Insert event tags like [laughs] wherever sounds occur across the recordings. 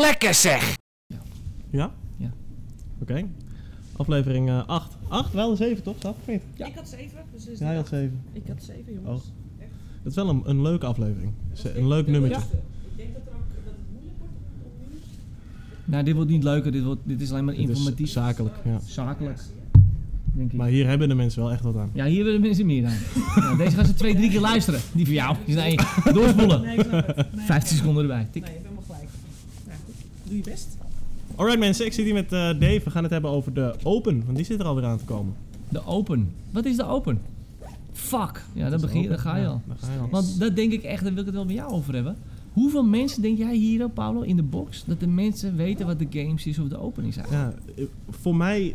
Lekker zeg! Ja? Ja. Oké. Aflevering 8. 8? Wel een 7 toch? Ja. Ik had 7, dus is Ja, hij had 7. Ik had 7, jongens. Oh. Dat is wel een, een leuke aflevering. Een leuk nummertje. Ik denk dat, er ook, dat het moeilijk wordt om, nu... Nou, dit wordt niet leuker. Dit, wordt, dit is alleen maar is informatief. zakelijk, ja. Zakelijk. Denk ik. Maar hier hebben de mensen wel echt wat aan. Ja, hier willen mensen meer aan. ja, deze gaan ze twee, drie keer luisteren. Die van jou. Die nee, doorspoelen. Nee. Nee, 15 seconden erbij. Tik. Nee, je hebt helemaal gelijk. Nou goed, doe je best. Alright mensen, ik zit hier met eh, Dave. We gaan het hebben over de Open, want die zit er alweer aan te komen. De open. Wat is de open? Fuck. Ja, dan, begin, open. dan ga je Ja, al. daar ga je al. Want dat denk ik echt, daar wil ik het wel met jou over hebben. Hoeveel mensen denk jij hier, Paulo, in de box, dat de mensen weten wat de games is of de open is eigenlijk? Ja, eh, voor mij...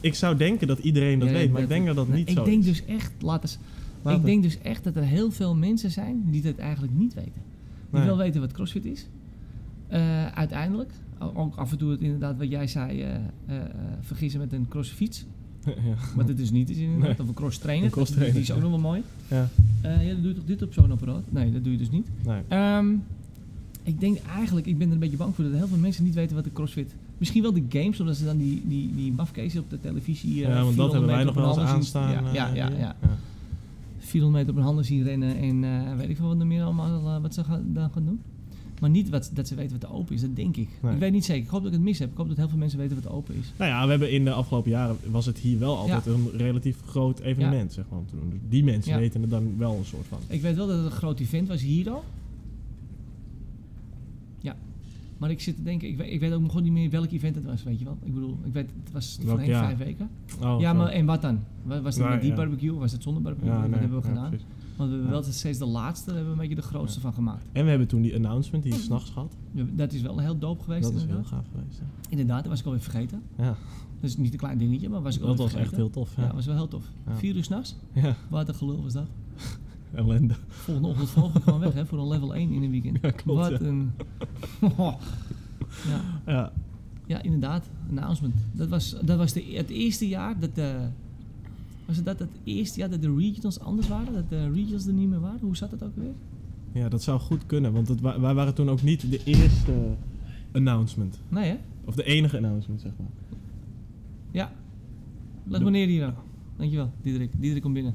Ik zou denken dat iedereen dat Ja, weet, maar ik denk dat dat Nou, niet ik zo denk is. dus echt, laat eens, Laat ik het. denk dus echt dat er heel veel mensen zijn die dat eigenlijk niet weten. Die Nee. wel weten wat CrossFit is. Eh, uiteindelijk, ook af en toe het inderdaad wat jij zei, eh, eh, vergissen met een crossfiets. [laughs] ja. Wat het dus niet is inderdaad, Nee. of een cross trainer. Een cross trainer, Die is ook nog wel mooi. Ja. Ja, dan doe je toch dit op zo'n apparaat? Nee, dat doe je dus niet. Nee. Ehm, ik denk eigenlijk, ik ben er een beetje bang voor dat heel veel mensen niet weten wat de CrossFit... Misschien wel de games, omdat ze dan die, die, die op de televisie... eh, ja, want dat 400 hebben wij nog wel eens zien- aanstaan. Ja, ja, ja, ja. 400 meter op hun handen zien rennen en weet ik veel wat er meer allemaal wat ze gaan, dan gaan doen. Maar niet wat, dat ze weten wat de open is, dat denk ik. Nee. Ik weet niet zeker. Ik hoop dat ik het mis heb. Ik hoop dat heel veel mensen weten wat de open is. Nou ja, we hebben in de afgelopen jaren was het hier wel altijd een relatief groot evenement, zeg maar. om te doen. Dus die mensen Ja. weten er dan wel een soort van. Ik weet wel dat het een groot event was hier al. Ja. Maar ik zit te denken, ik weet, ik weet ook gewoon niet meer welk event het was, weet je wel. Ik bedoel, ik weet, het was jaar? vijf weken. Oh, ja, zo. maar en wat dan? Wa- Was het Nee, met die ja. barbecue of was het zonder barbecue? Ja, wat nee, hebben we ja, gedaan? precies. Want we hebben wel steeds de laatste, daar hebben we een beetje de grootste van gemaakt. En we hebben toen die announcement, die s'nachts gehad. Dat is wel heel dope geweest Dat is heel inderdaad. gaaf geweest. ja. Inderdaad, dat was ik alweer vergeten. Ja, Dat is niet een klein dingetje, maar was ik dat alweer was vergeten. echt heel tof. Ja, Ja, was wel heel tof. Vier uur s'nachts. ja. Wat een gelul was dat. [laughs] ellende. Volgende ochtend vloog ik gewoon weg hè, voor een level 1 in een weekend. Ja, klopt, Wat een... [laughs] ja. Ja, ja, inderdaad. Announcement. Dat was, dat was de, het eerste jaar dat de... Was het dat het eerste jaar dat de regionals anders waren? Dat de regionals er niet meer waren? Hoe zat dat ook weer? ja, dat zou goed kunnen, want het, wa- wij waren toen ook niet de eerste announcement. Nee hè? Of de enige announcement, zeg maar. Ja. De- maar neer hier ook. Dankjewel, Diederik. Diederik komt binnen.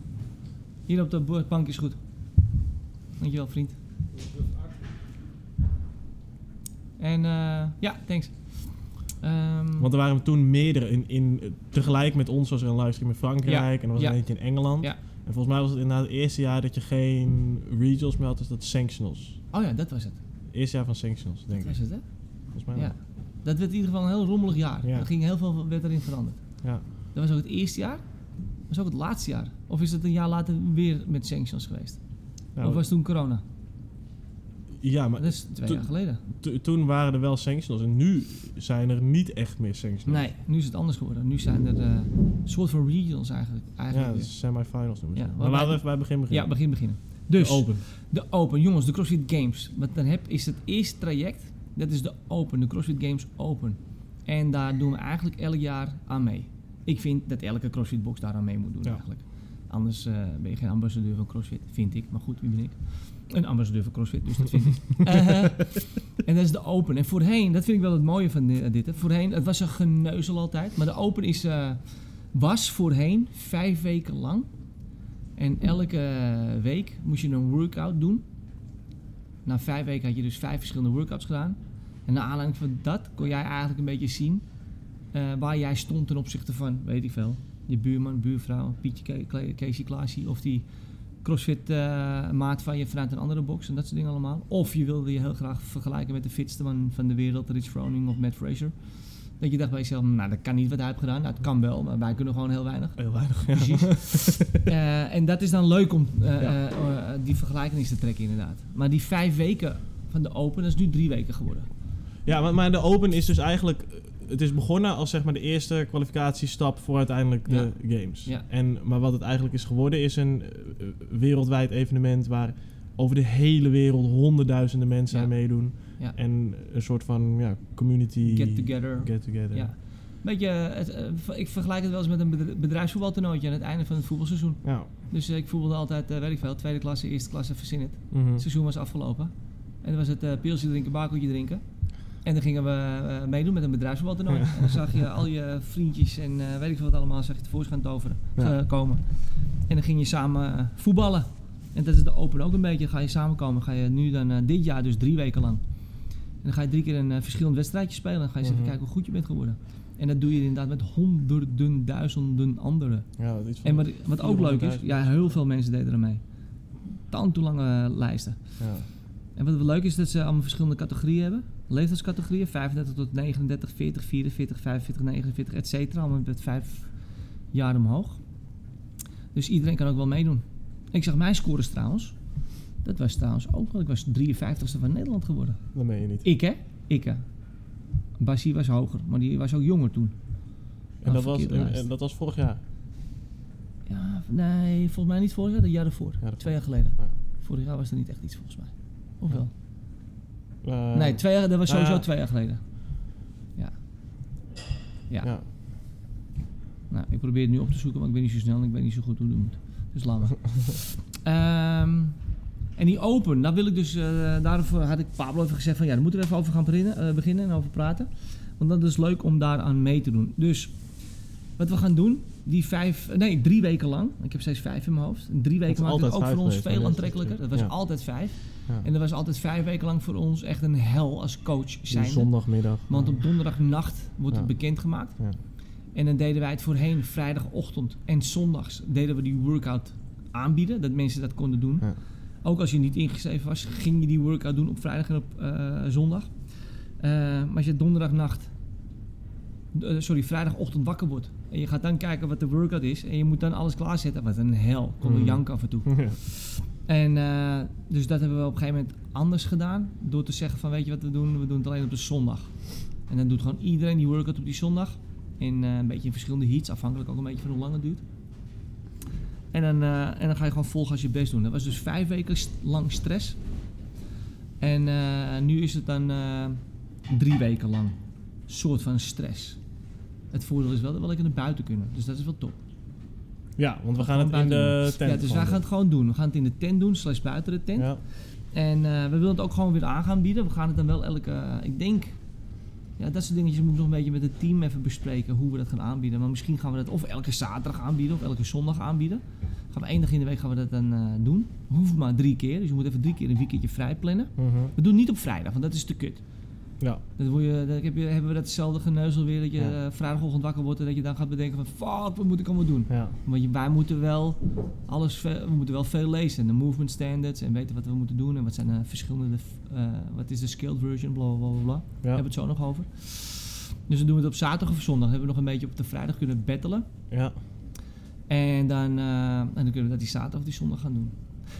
Hier op de bank is goed. Dankjewel, vriend. En eh, ja, thanks. Ehm, Want er waren toen meerdere. In, in, tegelijk met ons was er een livestream in Frankrijk en er was er eentje in Engeland. En volgens mij was het inderdaad het eerste jaar dat je geen regionals meer had, dus dat sanctionals. oh ja, dat was het. Eerste jaar van sanctionals, denk Dat ik. was het, hè? Volgens mij Ja. wel. Dat werd in ieder geval een heel rommelig jaar. Ja. Er ging heel veel werd erin veranderd. Ja. Dat was ook het eerste jaar. Dat was ook het laatste jaar. Of is het een jaar later weer met sanctions geweest? Nou, of was toen corona? Ja, maar Dat is twee toen- jaar geleden. to- toen waren er wel sanctionals en nu zijn er niet echt meer sanctionals. Nee, nu is het anders geworden. Nu zijn er eh, een soort van regionals eigenlijk. eigenlijk Ja, semi-finals noemen ze. Ja, maar laten we even bij het begin beginnen. ja, begin beginnen. Dus, De open. de Open. Jongens, de CrossFit Games. Wat dan heb, is het eerste traject. Dat is de Open, de CrossFit Games Open. En daar doen we eigenlijk elk jaar aan mee. Ik vind dat elke CrossFit box daar aan mee moet doen Ja. eigenlijk. Anders eh, ben je geen ambassadeur van CrossFit, vind ik. Maar goed, wie ben ik? Een ambassadeur van CrossFit, dus dat vind ik. [laughs] Eh, en dat is de Open. En voorheen, dat vind ik wel het mooie van di- dit. hè. Voorheen, het was een geneuzel altijd. Maar de Open is, eh, was voorheen vijf weken lang. En elke week moest je een workout doen. Na vijf weken had je dus vijf verschillende workouts gedaan. En naar aanleiding van dat kon jij eigenlijk een beetje zien eh, waar jij stond ten opzichte van, weet ik veel, je buurman, buurvrouw, Pietje, Ke- Casey, Klaasie of die crossfit eh, maat van je vanuit een andere box en dat soort dingen allemaal. Of je wilde je heel graag vergelijken met de fitste man van de wereld, Rich Froning of Matt Fraser. Dat je dacht bij jezelf, nou dat kan niet wat hij heeft gedaan. Nou, het kan wel, maar wij kunnen gewoon heel weinig. Heel weinig. Ja. Precies. [laughs] Eh, en dat is dan leuk om eh, Ja. eh, die vergelijking te trekken, inderdaad. Maar die vijf weken van de Open, dat is nu drie weken geworden. Ja, maar, maar de Open is dus eigenlijk... Het is begonnen als zeg maar de eerste kwalificatiestap voor uiteindelijk de games. Ja. En, maar wat het eigenlijk is geworden is een eh, wereldwijd evenement waar over de hele wereld honderdduizenden mensen Ja. aan meedoen. En een soort van ja, community... Get together. Get together. Ja. Beetje, eh, het, eh, ik vergelijk het wel eens met een bedr- bedrijfsvoetbaltoernooitje aan het einde van het voetbalseizoen. Ja. Dus ik voetbalde altijd, weet ik veel, tweede klasse, eerste klasse, verzin het. Mhm. Het seizoen was afgelopen. En dan was het pilsje drinken, bakeltje drinken. En dan gingen we eh, meedoen met een bedrijfsvoetbaltoernooi. En dan zag je al je vriendjes en eh, weet ik veel wat allemaal, zag je tevoorschijn toveren, Ja. eh, komen. En dan ging je samen voetballen. En dat is de Open ook een beetje. Dan ga je samenkomen. Ga je nu dan dit jaar dus drie weken lang. En dan ga je drie keer een verschillend wedstrijdje spelen. Dan ga je eens Mhm. even kijken hoe goed je bent geworden. En dat doe je inderdaad met honderden, duizenden anderen. Ja, dat is En wat, wat ook leuk is, 400.000. ja, heel veel mensen deden er mee. Tanto lange lijsten. Ja. En wat leuk is, dat ze allemaal verschillende categorieën hebben. Leeftijdscategorieën, 35 tot 39, 40, 44, 45, 49, et cetera. Allemaal met vijf jaar omhoog. Dus iedereen kan ook wel meedoen. Ik zag mijn scores trouwens. Dat was trouwens ook wel. Ik was 53ste van Nederland geworden. Dat meen je niet. Ik hè? Ik hè? Basie was hoger, maar die was ook jonger toen. En dat, was, en, dat was vorig jaar. Ja, nee, volgens mij niet vorig jaar, het jaar ervoor. Ja, Twee jaar geleden. Ja. Vorig jaar was er niet echt iets volgens mij. Of Ja. Eh, nee, twee jaar, dat was sowieso ja. twee jaar geleden. Ja. Ja. Ja. Nou, ik probeer het nu op te zoeken, maar ik ben niet zo snel en ik weet niet zo goed hoe het moet. Dus laat maar. En die open, daar wil ik dus, eh daarvoor had ik Pablo even gezegd van ja, daar moeten we even over gaan beginnen, eh, beginnen en over praten. Want dat is leuk om daaraan mee te doen. Dus wat we gaan doen, die vijf, nee, drie weken lang. Ik heb steeds vijf in mijn hoofd. En drie weken maakt het ook voor ons geweest, veel aantrekkelijker. Dat was Ja. altijd vijf. Ja. En dat was altijd vijf weken lang voor ons echt een hel als coach zijn. zondagmiddag. Want ja. op donderdagnacht wordt het bekendgemaakt. Ja. En dan deden wij het voorheen vrijdagochtend en zondags deden we die workout aanbieden. Dat mensen dat konden doen. Ook als je niet ingeschreven was, ging je die workout doen op vrijdag en op eh, zondag. Eh, maar als je donderdagnacht, eh, sorry, vrijdagochtend wakker wordt. En je gaat dan kijken wat de workout is. En je moet dan alles klaarzetten. Wat een hel. Kon we Mm. janken af en toe. [laughs] Ja. En eh, dus dat hebben we op een gegeven moment anders gedaan. Door te zeggen van weet je wat we doen? We doen het alleen op de zondag. En dan doet gewoon iedereen die workout op die zondag. In eh, een beetje in verschillende heats. Afhankelijk ook een beetje van hoe lang het duurt. En dan, eh, en dan ga je gewoon volgen als je best doen. Dat was dus vijf weken lang stress. En nu is het dan drie weken lang. soort van stress. Het voordeel is wel dat we lekker naar buiten kunnen. Dus dat is wel top. ja, want we gaan het in de tent ja, dus wij gaan het gewoon doen. We gaan het in de tent doen, slash buiten de tent. Ja. En eh, we willen het ook gewoon weer aan gaan bieden. We gaan het dan wel elke, ik denk, ja, dat soort dingetjes moet ik nog een beetje met het team even bespreken hoe we dat gaan aanbieden. Maar misschien gaan we dat of elke zaterdag aanbieden of elke zondag aanbieden. Gaan we één dag in de week gaan we dat dan eh, doen. Hoeft maar drie keer, dus je moet even drie keer een weekendje vrij plannen. Mhm. We doen het niet op vrijdag, want dat is te kut. Ja. Word je, dan heb je, hebben we datzelfde geneuzel weer dat je Ja. eh, vrijdagochtend wakker wordt en dat je dan gaat bedenken van fuck, wat moet ik allemaal doen? Ja. Want je- wij moeten wel alles, we moeten wel veel lezen. De movement standards en weten wat we moeten doen en wat zijn de verschillende, eh, wat is de skilled version, bla bla bla bla. Ja. hebben we het zo nog over. Dus dan doen we het op zaterdag of zondag. Dan hebben we nog een beetje op de vrijdag kunnen battelen. Ja. En dan, eh, en dan kunnen we dat die zaterdag of die zondag gaan doen.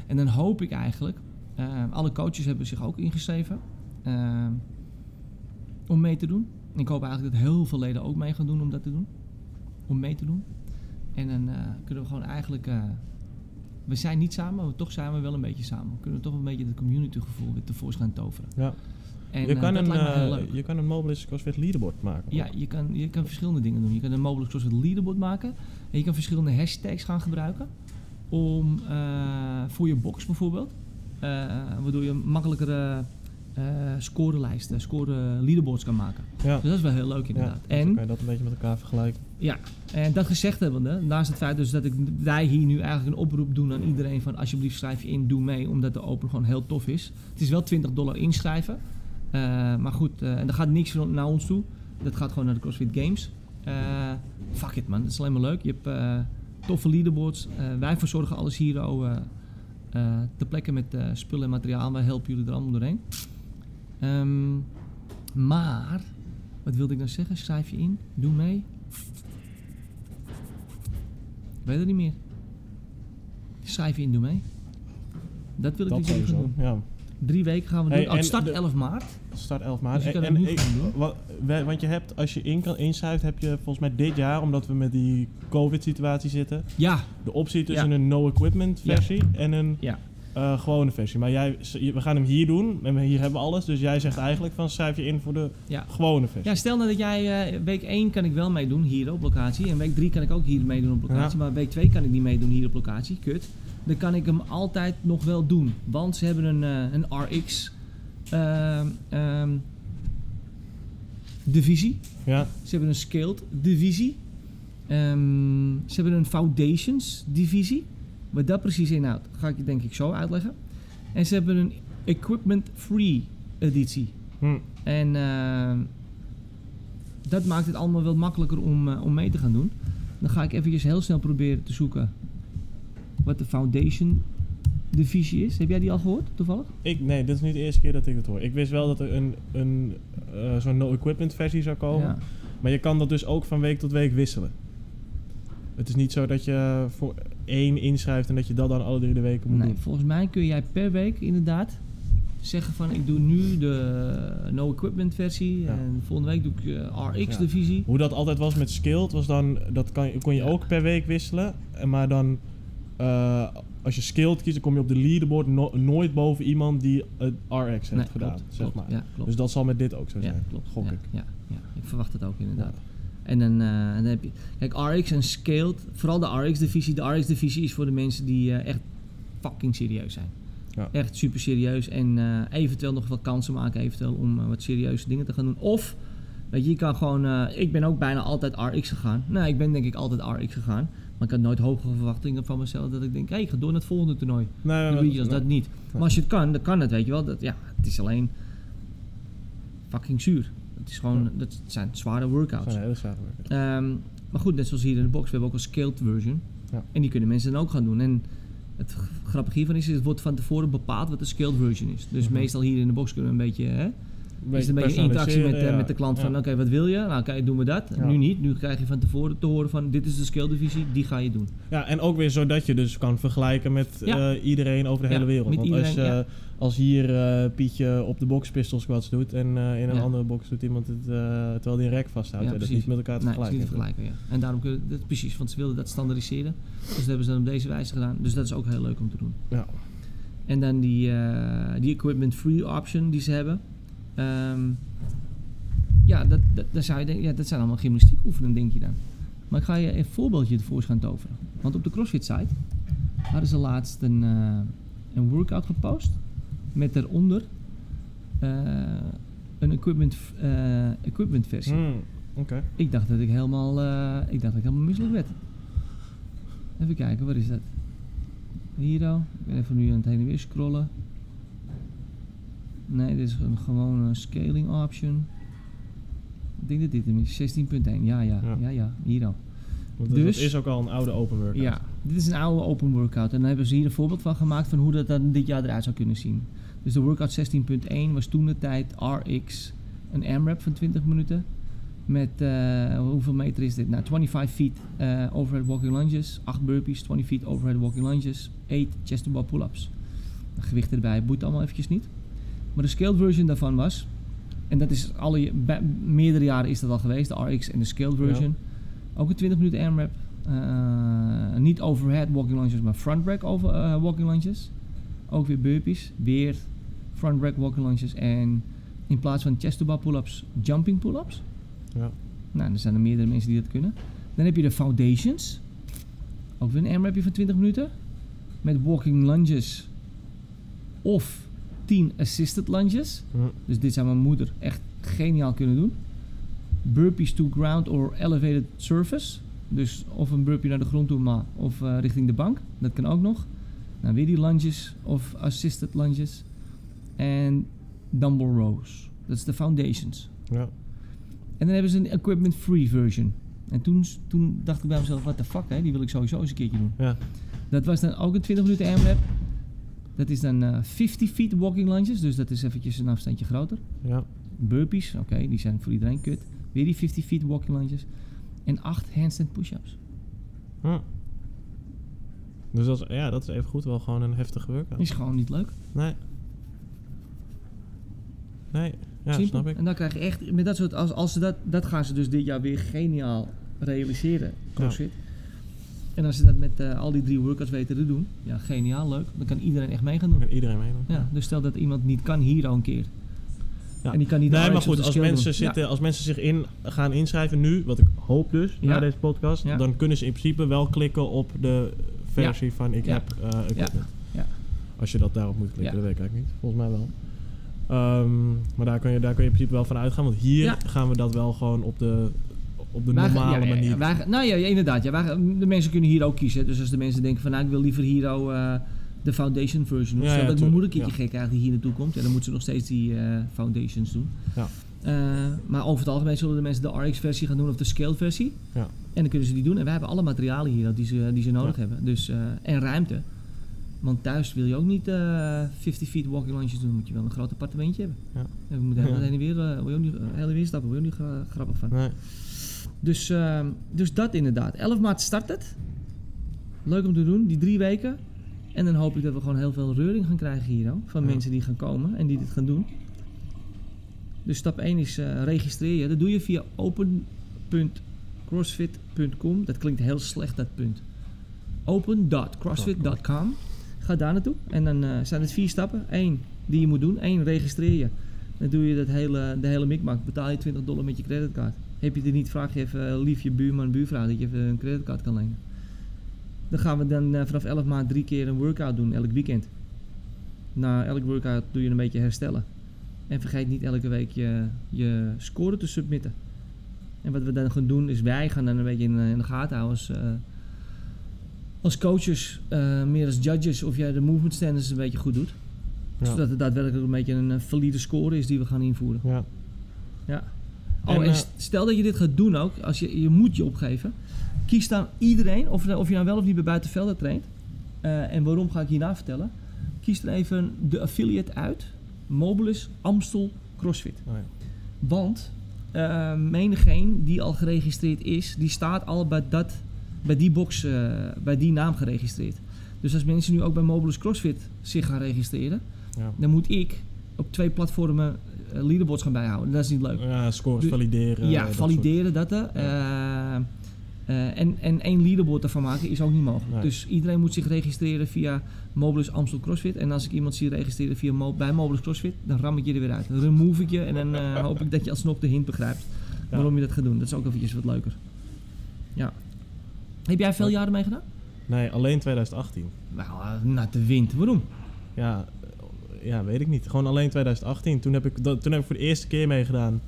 En dan hoop ik eigenlijk, alle coaches hebben zich ook ingeschreven eh, om mee te doen. Ik hoop eigenlijk dat heel veel leden ook mee gaan doen om dat te doen. Om mee te doen. En dan eh, kunnen we gewoon eigenlijk, eh, we zijn niet samen, maar toch zijn we wel een beetje samen. We kunnen toch een beetje het community gevoel weer tevoorschijn toveren. ja. En je, eh, kan een, je kan een Mobilis CrossFit leaderboard maken. Ja, je kan, je kan verschillende dingen doen. Je kan een mogelijk soort leaderboard maken. En je kan verschillende hashtags gaan gebruiken. Om voor je box bijvoorbeeld. waardoor je makkelijkere eh scorelijsten, score leaderboards kan maken. Ja. Dus dat is wel heel leuk Ja, inderdaad. dus dan en, kan je dat een beetje met elkaar vergelijken. ja, en dat gezegd hebbende, naast het feit dus dat ik, wij hier nu eigenlijk een oproep doen aan iedereen van alsjeblieft schrijf je in, doe mee, omdat de open gewoon heel tof is. Het is wel 20 dollar inschrijven. Eh, maar goed, eh, en er gaat niks naar ons toe. Dat gaat gewoon naar de CrossFit Games. Fuck it man, dat is alleen maar leuk. Je hebt toffe leaderboards. Wij verzorgen alles hier oh, eh, eh, ter plekke met spullen en materiaal. Wij helpen jullie er allemaal doorheen. Ehm, maar, wat wilde ik nou zeggen? Schrijf je in, doe mee. Ik weet het niet meer. Schrijf je in, doe mee. Dat wil ik Dat gaan sowieso. doen. Ja. Drie weken gaan we Hey, doen. Oh, start de- 11 maart. Start 11 maart. Dus kan en ik- wa- want je hebt, als je in kan inschrijft, heb je volgens mij dit jaar, omdat we met die COVID-situatie zitten, Ja, de optie tussen Ja. een no-equipment Ja. versie en een ja. Eh, gewone versie. Maar jij, we gaan hem hier doen en we- hier hebben we alles. Dus jij zegt eigenlijk van schrijf je in voor de Ja. gewone versie. Ja, stel nou dat jij eh, week 1 kan ik wel meedoen hier op locatie. En week 3 kan ik ook hier meedoen op locatie. Ja. Maar week 2 kan ik niet meedoen hier op locatie. Kut. Dan kan ik hem altijd nog wel doen. Want ze hebben een, eh, een RX. ehm, ehm, divisie. Ja, Ze hebben een scaled divisie. Ehm, ze hebben een foundations divisie. Wat dat precies inhoudt, ga ik je denk ik zo uitleggen. En ze hebben een equipment free editie. hm. En ehm, dat maakt het allemaal wel makkelijker om, eh, om mee te gaan doen. Dan ga ik eventjes heel snel proberen te zoeken wat de foundation divisie is. Heb jij die al gehoord, toevallig? Ik, nee, dit is niet de eerste keer dat ik het hoor. Ik wist wel dat er een, een eh, zo'n no-equipment versie zou komen. Ja. Maar je kan dat dus ook van week tot week wisselen. Het is niet zo dat je voor één inschrijft en dat je dat dan alle drie de weken moet Nee, doen. volgens mij kun jij per week inderdaad zeggen van ik doe nu de no equipment versie Ja. en volgende week doe ik eh, RX Ja. divisie. Hoe dat altijd was met skilled, was dan, dat kan, kon je Ja. ook per week wisselen. En Maar dan, eh, als je skilled kiest, dan kom je op de leaderboard no- nooit boven iemand die het RX heeft Nee, gedaan. klopt, zeg klopt, maar. Ja, klopt. Dus dat zal met dit ook zo ja, zijn. klopt. Gok ja, ik. Ja, ja, ik verwacht het ook inderdaad. En dan, eh, dan heb je, kijk, RX en Scaled, vooral de RX-divisie. De RX-divisie is voor de mensen die eh, echt fucking serieus zijn. Ja. Echt super serieus en eh, eventueel nog wat kansen maken, eventueel om wat serieuze dingen te gaan doen. Of, weet je, je kan gewoon, ik ben ook bijna altijd RX gegaan. Nou, ik ben denk ik altijd RX gegaan. Maar ik had nooit hogere verwachtingen van mezelf dat ik denk, hé, ik ga door naar het volgende toernooi. Nee, Dan doe je als dat niet. Maar als je het kan, dan kan het, weet je wel. Dat, ja, het is alleen fucking zuur. Het is gewoon, dat zijn zware dat workouts. zijn hele zware werken. Ehm, maar goed, net zoals hier in de box, we hebben ook een scaled version. Ja. En die kunnen mensen dan ook gaan doen. En het grappige hiervan is, het wordt van tevoren bepaald wat de scaled version is. Dus Mhm. meestal hier in de box kunnen we een beetje, hè, is het een beetje interactie met, eh, met de klant van, oké, wat wil je? Nou, oké, doen we dat. Nu niet. Nu krijg je van tevoren te horen van, dit is de scaled divisie, die ga je doen. Ja, en ook weer zodat je dus kan vergelijken met eh, iedereen over de hele wereld. Want als, iedereen, eh, als hier Pietje op de box pistol squats doet en in een andere box doet iemand het terwijl die een rek vasthoudt, dat is niet met elkaar te Nee, is niet te vergelijken. vergelijken, ja. En daarom kunnen dat precies, want ze wilden dat standaardiseren. Dus dat hebben ze dan op deze wijze gedaan. Dus dat is ook heel leuk om te doen. Ja. En dan die, die equipment free option die ze hebben. Ehm, ja, dat, dat, zou je denken, ja, dat zijn allemaal gymnastiek oefenen, denk je dan. Maar ik ga je een voorbeeldje ervoor gaan toveren. Want op de CrossFit site hadden ze laatst een, eh, een workout gepost. Met daaronder eh, een equipment, eh, equipment versie. Oké. Ik dacht dat ik helemaal, ik dacht dat ik helemaal misselijk werd. Even kijken, wat is dat? Hier al. Ik ben even nu aan het heen en weer scrollen. Nee, dit is een gewone scaling option. Ik denk dat dit hem is. 16.1. Ja, ja, Ja. ja, ja, hier al. Want Dus- dat is ook al een oude open workout. Ja, dit is een oude open workout. En daar hebben ze hier een voorbeeld van gemaakt van hoe dat dan dit jaar eruit zou kunnen zien. Dus de workout 16.1 was toen de tijd RX, een AMRAP van 20 minuten. Met, eh, hoeveel meter is dit? Nou, 25 feet eh, overhead walking lunges, 8 burpees, 20 feet overhead walking lunges, 8 chest to bar pull-ups. Gewicht erbij boeit allemaal eventjes niet. Maar de scaled version daarvan was, en dat is alle, bij- meerdere jaren is dat al geweest, de RX en de scaled Ja. version. Ook een 20 minuten AMRAP. Eh, niet overhead walking lunges, maar front rack over, eh, walking lunges. Ook weer burpees. Weer front rack walking lunges. En in plaats van chest to bar pull-ups, jumping pull-ups. Ja. Nou, er zijn er meerdere mensen die dat kunnen. Dan heb je de foundations. Ook weer een AMRAPje van 20 minuten. Met walking lunges. Of 10 assisted lunges. Dus dit zou mijn moeder echt geniaal kunnen doen. Burpees to ground or elevated surface. Dus of een burpee naar de grond toe, maar of eh, richting de bank. Dat kan ook nog. Nou, weer die lunges of assisted lunges. En dumbbell rows. Dat is de foundations. Ja. En dan hebben ze een equipment free version. En toen, toen dacht ik bij mezelf, what the fuck, hè? die wil ik sowieso eens een keertje doen. Ja. Dat was dan ook een 20 minuten AMRAP. Dat is dan eh 50 feet walking lunges, dus dat is eventjes een afstandje groter. Ja. Burpees, oké, die zijn voor iedereen kut. Weer die 50 feet walking lunges. En 8 handstand push-ups. Hm. Dus dat is, ja, dat is even goed wel gewoon een heftige workout. Is gewoon niet leuk. Nee. Nee, ja, Simpel. snap ik. En dan krijg je echt, met dat soort, als, als ze dat, dat gaan ze dus dit jaar weer geniaal realiseren, CrossFit. En als ze dat met eh, al die drie workouts weten te doen, ja, geniaal, leuk. Dan kan iedereen echt mee gaan doen. Kan iedereen meedoen. Ja, dus stel dat iemand niet kan hier al een keer. Ja. En die kan niet Nee, maar goed, als mensen, doen. zitten, als mensen zich in gaan inschrijven nu, wat ik hoop dus, Ja. na deze podcast, dan kunnen ze in principe wel klikken op de versie van ik heb eh equipment. Ja. Als je dat daarop moet klikken, dat weet ik eigenlijk niet. Volgens mij wel. Ehm, maar daar kun, je, daar kun je in principe wel van uitgaan. Want hier gaan we dat wel gewoon op de, op de normale ja, manier. gaan- nou ja, inderdaad. Ja, gaan- de mensen kunnen hier ook kiezen. Dus als de mensen denken van nou, ik wil liever hier ook eh, de foundation version. Of Ja, zo, ja, dat mijn moeder een keertje gek krijg die hier naartoe komt. Ja, dan moeten ze nog steeds die eh, foundations doen. Ja. Eh, maar over het algemeen zullen de mensen de RX-versie gaan doen of de scaled versie. Ja. En dan kunnen ze die doen. En wij hebben alle materialen hier die ze, die ze nodig hebben. Dus, en ruimte. Want thuis wil je ook niet eh 50 feet walking lunches doen. Moet je wel een groot appartementje hebben. Ja. En we moeten helemaal Ja. heen en weer, wil je ook niet, heen en weer stappen. Wil je ook niet gra- grappig van. Nee. Dus, ehm, dus dat inderdaad. 11 maart start het. Leuk om te doen, die drie weken. En dan hoop ik dat we gewoon heel veel reuring gaan krijgen hier. Van Ja. mensen die gaan komen en die dit gaan doen. Dus stap 1 is eh, registreer je. Dat doe je via open.crossfit.com. Dat klinkt heel slecht, dat punt. open.crossfit.com. Ga daar naartoe. En dan eh, zijn het vier stappen. Eén die je moet doen. Eén, registreer je. Dan doe je dat hele, de hele mikmak. Betaal je 20 dollar met je creditcard. Heb je het niet, vraag je even eh, lief je buurman, buurvrouw dat je even een creditcard kan lenen. Dan gaan we dan eh, vanaf 11 maart drie keer een workout doen, elk weekend. Na elk workout doe je een beetje herstellen. En vergeet niet elke week je, je score te submitten. En wat we dan gaan doen is wij gaan dan een beetje in, eh, in de gaten houden als, als coaches, meer als judges, of jij de movement standards een beetje goed doet. Ja. Zodat het daadwerkelijk een beetje een valide score is die we gaan invoeren. Ja. Oh, en, En, eh, st- stel dat je dit gaat doen ook, als je, je moet je opgeven. Kies dan iedereen, of, of je nou wel of niet bij buitenvelden traint. eh, en waarom ga ik hierna vertellen. Kies er even de affiliate uit. Mobilis Amstel CrossFit. Oh ja. Want eh menigeen die al geregistreerd is, die staat al bij, dat, bij die box, bij die naam geregistreerd. Dus als mensen nu ook bij Mobilis CrossFit zich gaan registreren, Ja. dan moet ik op twee platformen leaderboards gaan bijhouden. Dat is niet leuk. Ja, scores Du- valideren. Ja, dat valideren dat. Eh, eh, en, en één leaderboard ervan maken is ook niet mogelijk. Nee. Dus iedereen moet zich registreren via Mobilis Amstel CrossFit. En als ik iemand zie registreren via Mo- bij Mobilis CrossFit, dan ram ik je er weer uit. Dan remove ik je en dan eh, [laughs] hoop ik dat je alsnog de hint begrijpt Ja. waarom je dat gaat doen. Dat is ook eventjes wat leuker. Ja. Heb jij veel jaren meegedaan? soort. Nee, alleen 2018. Nou, eh, naar de wind. Waarom? Ja, eh, ja, weet ik niet. Gewoon alleen 2018. Toen heb ik, dat, toen heb ik voor de eerste keer meegedaan.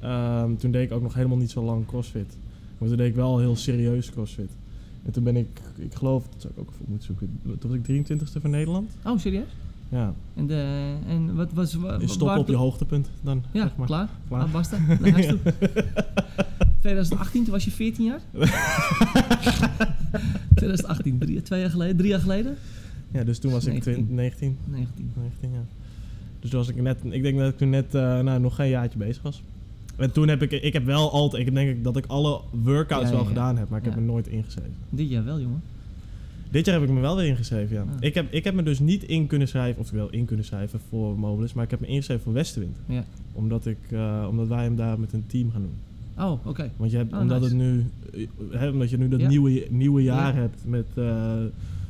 Ehm, toen deed ik ook nog helemaal niet zo lang crossfit. Maar toen deed ik wel heel serieus crossfit. En toen ben ik, ik geloof, dat zou ik ook even op moeten zoeken. Toen was ik 23ste van Nederland. Oh, serieus? Ja, En, de, en wat was... wa- je waar- op je hoogtepunt dan. Ja, zeg maar. klaar. Klaar. Ah, basta. Naar huis toe. 2018, toen was je 14 jaar? [laughs] 2018, drie, twee jaar geleden, drie jaar geleden? Ja, dus toen was ik 19. 20, 19, 19. 19, ja. Dus toen was ik net, ik denk dat ik toen net, eh, nou, nog geen jaartje bezig was. En toen heb ik, ik heb wel altijd, ik denk dat ik alle workouts Ja, wel ja, gedaan heb, maar ik heb er nooit ingeschreven. Dit jaar wel, jongen. Dit jaar heb ik me wel weer ingeschreven, ja. Ah. Ik, heb, ik heb me dus niet in kunnen schrijven, of wel in kunnen schrijven voor Mobilis, maar ik heb me ingeschreven voor Westenwind. Ja. Omdat, ik, eh, omdat wij hem daar met een team gaan doen. Oh, oké. Want je hebt, Oh, omdat, nice. het nu, eh, hè, omdat je nu dat nieuwe, nieuwe jaar Ja. hebt met...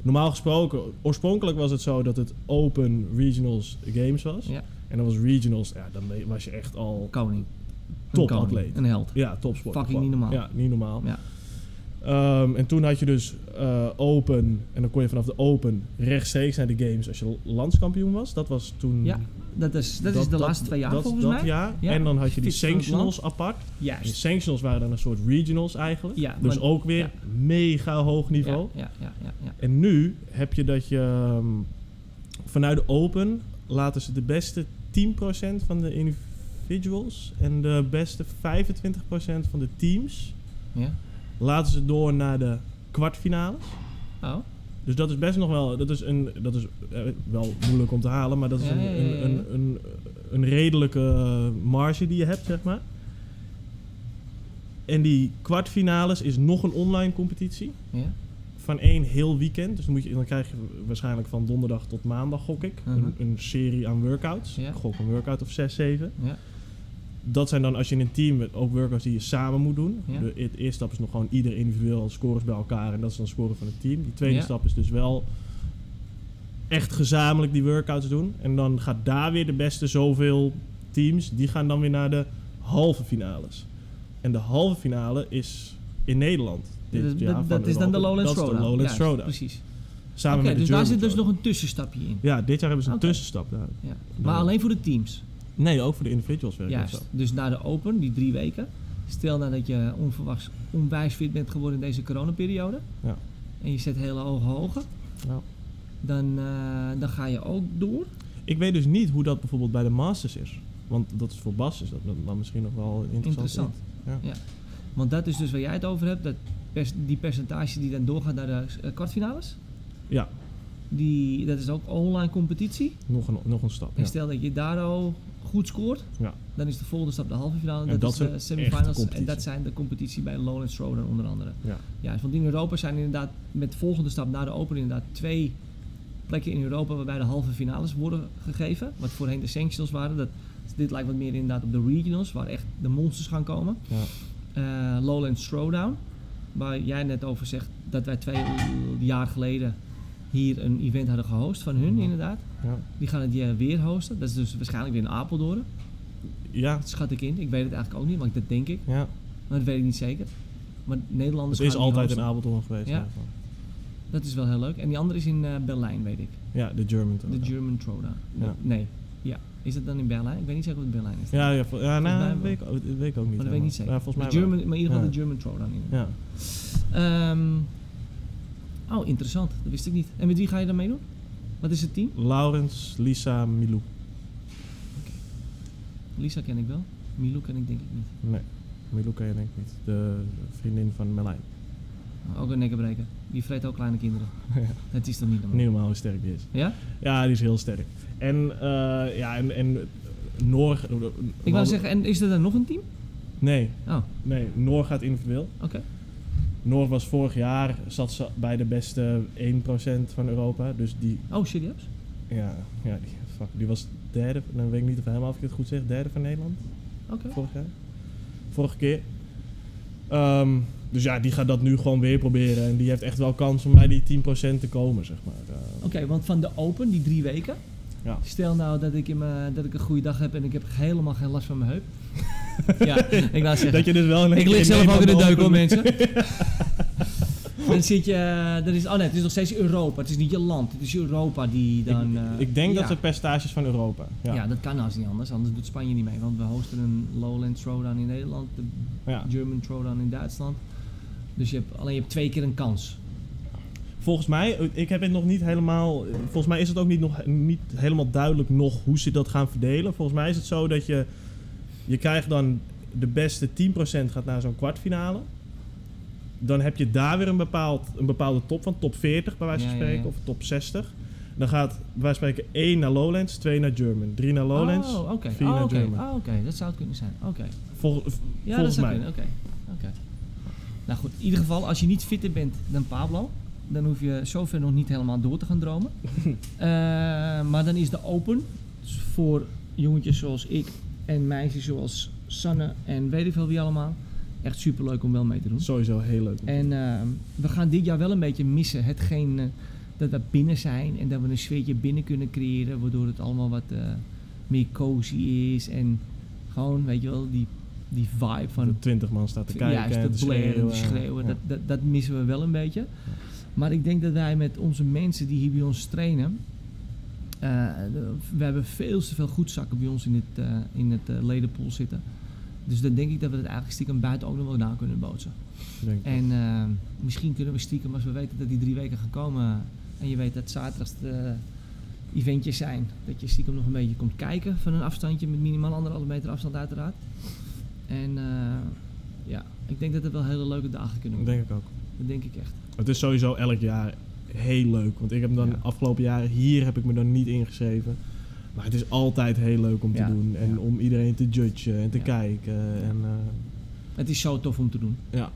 normaal gesproken, oorspronkelijk was het zo dat het Open Regionals Games was. Ja. En dan was Regionals, ja, dan was je echt al Koning. Een topatleet. koning, Een held. Ja, topsport. Fucking niet normaal. Ja, niet normaal. Ja. Ehm, en toen had je dus eh, Open, en dan kon je vanaf de Open rechtstreeks naar de Games als je landskampioen was. Dat was toen... Ja, Dat is, dat is de laatste twee jaar dat, volgens dat mij. jaar. Ja. En dan had je die sanctionals apart. En Juist. sanctionals waren dan een soort regionals eigenlijk. Ja, dus maar- ook weer ja. mega hoog niveau. Ja, ja, ja, ja. En nu heb je dat je ehm, vanuit de Open laten ze de beste 10% van de individuals en de beste 25% van de teams ja. Laten ze door naar de kwartfinales. Oh, Dus dat is best nog wel, dat is, een, dat is eh, wel moeilijk om te halen, maar dat is Ja, een, ja, ja, ja. Een, een, een, redelijke eh, marge die je hebt, zeg maar. En die kwartfinales is nog een online competitie ja. van één heel weekend. Dus dan, moet je, dan krijg je waarschijnlijk van donderdag tot maandag, gok ik, een, een serie aan workouts. Gok een workout of 6, 7. Ja. Dat zijn dan als je in een team met ook workouts die je samen moet doen. Ja. De e- de eerste stap is nog gewoon ieder individueel scores bij elkaar en dat is dan scoren van het team. Die tweede Ja. stap is dus wel echt gezamenlijk die workouts doen. En dan gaat daar weer de beste zoveel teams, die gaan dan weer naar de halve finales. En de halve finale is in Nederland. dit Dat, jaar dat, is dan de. Lowlands Dat is de. Lowlands. Precies. Samen Oké, met de dus daar zit dus nog een tussenstapje in. Ja, dit jaar hebben ze een tussenstap. daar. Ja. Maar alleen voor de teams. Nee, ook voor de individuals werkt dat Juist. zo. Dus na de Open, die drie weken. Stel nou dat je onverwachts onwijs fit bent geworden in deze coronaperiode. Ja. En je zet hele hoge hogen. Ja. Dan, eh, dan ga je ook door. Ik weet dus niet hoe dat bijvoorbeeld bij de Masters is. Want dat is voor Bas is dat dan misschien nog wel interessant. Interessant. Ja. Want dat is dus waar jij het over hebt. Dat pers- die percentage die dan doorgaat naar de eh, kwartfinales. Ja, Die, dat is ook online competitie. nog een, nog een stap. En Ja. stel dat je daar al goed scoort. Ja. Dan is de volgende stap de halve finale. En Dat, dat is de semifinals. En dat zijn de competitie bij Lowland Throwdown onder andere. Ja. Ja, want in Europa zijn inderdaad met de volgende stap na de Open inderdaad twee plekken in Europa waarbij de halve finales worden gegeven. Wat voorheen de sanctionals waren. Dat, dit lijkt wat meer inderdaad op de regionals, waar echt de monsters gaan komen. Ja. Lowlands Throwdown, waar jij net over zegt dat wij twee jaar geleden hier een event hadden gehost van hun Mhm. inderdaad. Ja. Die gaan het jaar weer hosten. Dat is dus waarschijnlijk weer in Apeldoorn. Ja. Dat schat ik in. Ik weet het eigenlijk ook niet, maar dat denk ik. ja. Maar dat weet ik niet zeker. Maar Nederlanders Het is altijd een Apeldoorn geweest. Ja. Dat is wel heel leuk. En die andere is in eh, Berlijn, weet ik. Ja, de German Tour. De German Throwdown. Ja. Nee. Ja. Is het dan in Berlijn? Ik weet niet zeker of het Berlijn is. Ja, ja, ja nou, dat weet ik, ook- dat weet ik ook niet. maar dat weet ik niet zeker. Ja, volgens mij de German, wel. maar in ieder geval de German. In. Ja. Ehm, oh, interessant. Dat wist ik niet. En met wie ga je dan meedoen? Wat is het team? Laurens, Lisa, Milou. Lisa ken ik wel. Milou ken ik denk ik niet. Nee, Milou ken je denk ik niet. De vriendin van Merlijn. Ook een nekkenbreker. Die vreet ook kleine kinderen. [laughs] Ja. Het is toch niet normaal? Niet normaal hoe sterk die is. Ja? Ja, die is heel sterk. En, eh ja, en, en Noor... Ik wou zeggen, en is er dan nog een team? Nee, Oh, nee, Noor gaat individueel. oké. Noor was vorig jaar, zat ze bij de beste 1% van Europa. Dus die, Oh, serieus? ja, ja die, fuck, die was derde, dan weet ik niet of helemaal of ik het goed zeg, derde van Nederland Oké. vorig jaar. Vorige keer. Ehm, dus ja, die gaat dat nu gewoon weer proberen. En die heeft echt wel kans om bij die 10% te komen, zeg maar. Eh, Oké, want van de Open, die drie weken. Ja. Stel nou dat ik, in mijn, dat ik een goede dag heb en ik heb helemaal geen last van mijn heup. [laughs] ja, ik wou zeggen. dat je dus wel ik lig zelf ook in de deuk hoor, mensen. [laughs] dan zit je... eh, Dan is, oh nee, het is nog steeds Europa. Het is niet je land. Het is Europa die dan... eh, ik, ik denk dat ze percentages van Europa. Ja. Ja. dat kan als niet anders. Anders doet Spanje niet mee. Want we hosten een Lowland Throwdown in Nederland. De Ja. German Throwdown in Duitsland. Dus je hebt, alleen je hebt twee keer een kans. Volgens mij, ik heb het nog niet helemaal. Volgens mij is het ook niet, nog, niet helemaal duidelijk nog hoe ze dat gaan verdelen. Volgens mij is het zo dat je. Je krijgt dan de beste 10% gaat naar zo'n kwartfinale. Dan heb je daar weer een, bepaald, een bepaalde top van, top 40 bij wijze van ja, spreken, ja. of top 60. Dan gaat bij wijze van spreken 1 naar Lowlands, 2 naar German, 3 naar Lowlands, Oh, oké. 4 Oh, naar. German. Oh, oké. Dat zou het kunnen zijn. Oké. Vol- Ja, dat volgens zou mij. kunnen. Oké. Oké. Nou goed, in ieder geval, als je niet fitter bent dan Pablo, dan hoef je zover nog niet helemaal door te gaan dromen. [laughs] Eh, maar dan is de open dus voor jongetjes zoals ik en meisjes zoals Sanne en weet ik veel wie allemaal. Echt super leuk om wel mee te doen. Sowieso heel leuk. En eh, we gaan dit jaar wel een beetje missen. Hetgeen eh, dat we binnen zijn en dat we een sfeertje binnen kunnen creëren, waardoor het allemaal wat eh, meer cozy is. En gewoon, weet je wel, die, die vibe van de 20 man staat te kijken. Juist, en de te blaren, schreeuwen. schreeuwen, Ja. dat, dat, dat missen we wel een beetje. Maar ik denk dat wij met onze mensen die hier bij ons trainen, we hebben veel te veel goedzakken bij ons in het, eh, in het eh, ledenpool zitten. Dus dan denk ik dat we het eigenlijk stiekem buiten ook nog wel na kunnen bootsen. En eh, misschien kunnen we stiekem, als we weten dat die drie weken gaan komen en je weet dat zaterdags de eventjes zijn, dat je stiekem nog een beetje komt kijken van een afstandje met minimaal anderhalve meter afstand uiteraard. En eh, ja, ik denk dat het wel hele leuke dagen kunnen Dat worden. denk ik ook. Dat denk ik echt. Het is sowieso elk jaar heel leuk. Want ik heb dan afgelopen jaren hier heb ik me dan niet ingeschreven. Maar het is altijd heel leuk om te doen. En om iedereen te judgen en te kijken. En, eh, Het is zo tof om te doen. ja.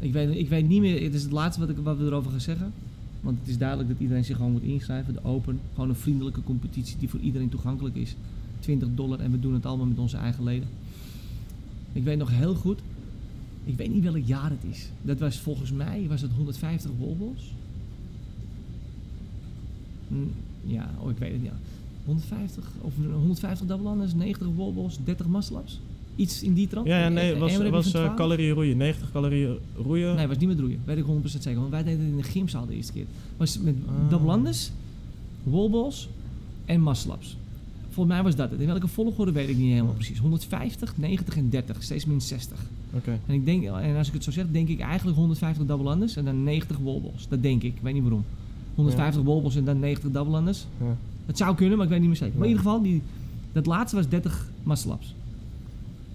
Ik weet, ik weet niet meer, het is het laatste wat, ik, wat we erover gaan zeggen. Want het is duidelijk dat iedereen zich gewoon moet inschrijven. De Open, gewoon een vriendelijke competitie die voor iedereen toegankelijk is. 20 dollar en we doen het allemaal met onze eigen leden. Ik weet nog heel goed, ik weet niet welk jaar het is. Dat was volgens mij, was het 150 wallballs? Hm, Ja, oh ik weet het niet. 150, of 150 double unders, 90 wallballs, 30 muscle-ups. Iets in die trant? Ja, ja nee, was, was 12? calorieën roeien. 90 calorieën roeien. Nee, was niet met roeien. Weet ik 100% zeker. Want wij deden het in de gymzaal de eerste keer. Was met Ah. double wallballs en muscle-ups. Volgens mij was dat het. In welke volgorde weet ik niet helemaal precies. 150, 90 en 30. Steeds min 60. Oké. En, ik denk, en als ik het zo zeg, denk ik eigenlijk 150 double en dan 90 wallballs. Dat denk ik. Ik weet niet waarom. 150 wallballs en dan 90 double unders. Ja. Het zou kunnen, maar ik weet niet meer zeker. Maar in ieder geval, die, dat laatste was 30 muscle-ups.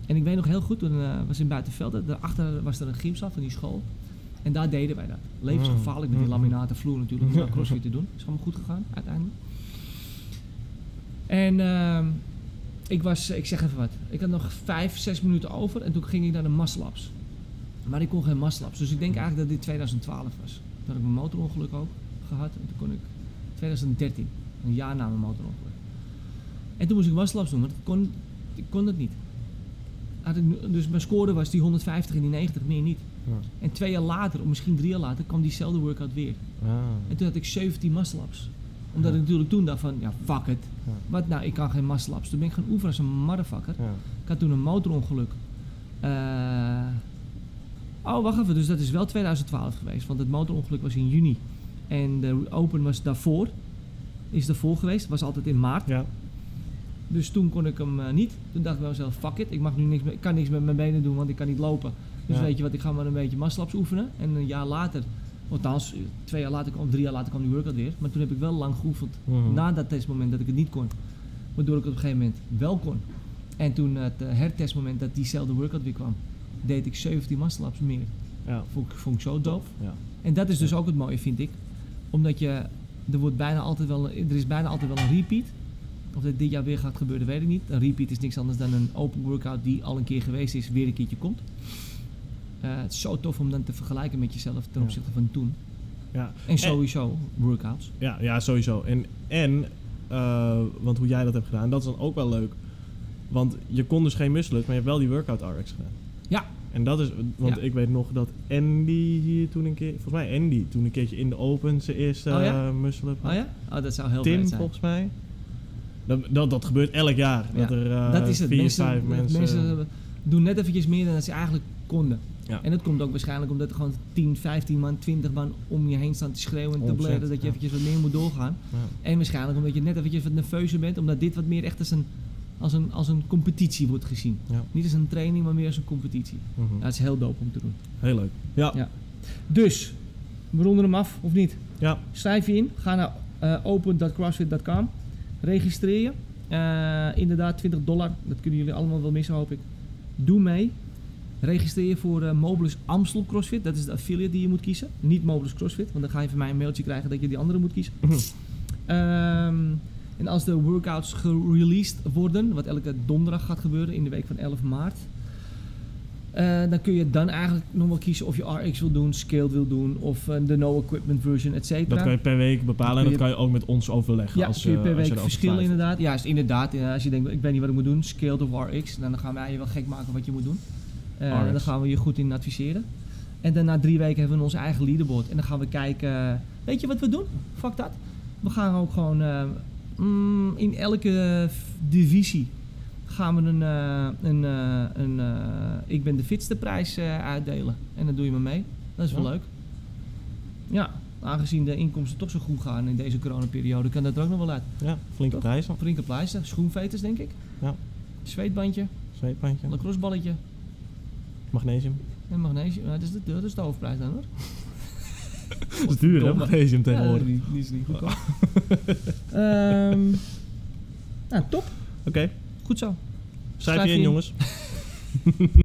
En ik weet nog heel goed, toen eh, was in Buitenveld, daarachter was er een gymzaal van die school. En daar deden wij dat. Levensgevaarlijk met die Mm. laminaten vloer natuurlijk, om [laughs] crossfit te doen. Is allemaal goed gegaan, uiteindelijk. En ehm, ik was, ik zeg even wat, ik had nog vijf, zes minuten over en toen ging ik naar de muscle-ups. Maar ik kon geen muscle-ups, dus ik denk eigenlijk dat dit 2012 was. Toen had ik mijn motorongeluk ook gehad en toen kon ik 2013, een jaar na mijn motorongeluk. En toen moest ik muscle-ups doen, maar dat kon, ik kon dat niet. Had ik, dus mijn score was die 150 en die 90, meer niet. Ja. En twee jaar later, of misschien drie jaar later, kwam diezelfde workout weer. Ah. En toen had ik 17 muscle-ups. Omdat Ja. ik natuurlijk toen dacht van, ja, fuck it. Ja. Wat nou, ik kan geen muscle-ups. Toen ben ik gaan oefenen als een motherfucker. Ja. Ik had toen een motorongeluk. Eh, oh, wacht even. Dus dat is wel 2012 geweest. Want het motorongeluk was in juni. En de Open was daarvoor. Is daarvoor geweest. Was altijd in maart. Ja. Dus toen kon ik hem eh, niet. Toen dacht ik bij mezelf, fuck it. Ik, mag nu niks meer, ik kan niks met mijn benen doen, want ik kan niet lopen. Dus Ja. weet je wat, ik ga maar een beetje muscle-ups oefenen. En een jaar later, althans twee jaar later, of drie jaar later kwam die workout weer. Maar toen heb ik wel lang geoefend. Mhm. Na dat testmoment dat ik het niet kon. Waardoor ik het op een gegeven moment wel kon. En toen het eh, hertestmoment dat diezelfde workout weer kwam, deed ik 17 muscle-ups meer. Ja. Vond ik, vond ik zo dope. Ja. En dat is dus ook het mooie, vind ik. Omdat je, er, wordt bijna altijd wel, er is bijna altijd wel een repeat. Of dat dit jaar weer gaat gebeuren, weet ik niet. Een repeat is niks anders dan een open workout die al een keer geweest is, weer een keertje komt. Eh, het is zo tof om dan te vergelijken met jezelf ten opzichte van toen. Ja. En sowieso workouts. Ja, ja, sowieso. En, en eh, want hoe jij dat hebt gedaan, dat is dan ook wel leuk. Want je kon dus geen muscle maar je hebt wel die workout RX gedaan. Ja. En dat is, want Ja. ik weet nog dat Andy hier toen een keer, volgens mij Andy, toen een keertje in de Open zijn eerste Oh ja? eh, muscle up had. Oh ja? Oh, dat zou heel Tim zijn. volgens mij. Dat, dat, dat gebeurt elk jaar. Ja, Dat er eh, dat is het. vier, mensen, vijf mensen... mensen doen net eventjes meer dan ze eigenlijk konden. Ja. En dat komt ook waarschijnlijk omdat er gewoon 10, 15 man, 20 man om je heen staan te schreeuwen en te blaren dat je eventjes wat meer moet doorgaan. En waarschijnlijk omdat je net eventjes wat nerveuzer bent, omdat dit wat meer echt als een, als een, als een competitie wordt gezien. Ja. Niet als een training, maar meer als een competitie. Mhm. Ja, het is heel dope om te doen. Heel leuk. Ja. Ja. Dus, we ronden hem af, of niet? Ja. Schrijf je in, ga naar eh, open.crossfit.com, registreer je. Eh, inderdaad, 20 dollar, dat kunnen jullie allemaal wel missen, hoop ik. Doe mee. Registreer je voor eh Mobilus Amstel CrossFit, dat is de affiliate die je moet kiezen. Niet Mobilus CrossFit, want dan ga je van mij een mailtje krijgen dat je die andere moet kiezen. Ehm, en als de workouts gereleased worden, wat elke donderdag gaat gebeuren in de week van 11 maart, eh, dan kun je dan eigenlijk nog wel kiezen of je RX wil doen, Scaled wil doen of eh, de no equipment version, et cetera. Dat kan je per week bepalen en dat kan je ook met ons overleggen. Ja, als, kun je eh, per als week verschillen twijfelt. inderdaad. Ja, is inderdaad. als je denkt, ik weet niet wat ik moet doen, scaled of RX, dan gaan wij je wel gek maken wat je moet doen. Eh, RX. dan gaan we je goed in adviseren. En dan na drie weken hebben we onze eigen leaderboard. En dan gaan we kijken, weet je wat we doen? Fuck dat. We gaan ook gewoon eh, mm, in elke divisie gaan we een, eh, een, eh, een eh, ik ben de fitste prijs uitdelen. En dan doe je me mee. Dat is wel Ja. leuk. Ja, aangezien de inkomsten toch zo goed gaan in deze coronaperiode, kan dat er ook nog wel uit. Ja, flinke Toch? prijzen. Flinke pleister, schoenveters denk ik. Ja. Zweetbandje, Zweetpandje. lacrosseballetje Magnesium. en magnesium. Nou, dat, is de, dat is de hoofdprijs dan hoor. Dat is duur hè, magnesium Ja, tegenwoordig. die, die is niet goedkoop. [laughs] Ehm nou, top. Oké, Goed zo. schrijf Schrijf je in in. jongens. [laughs]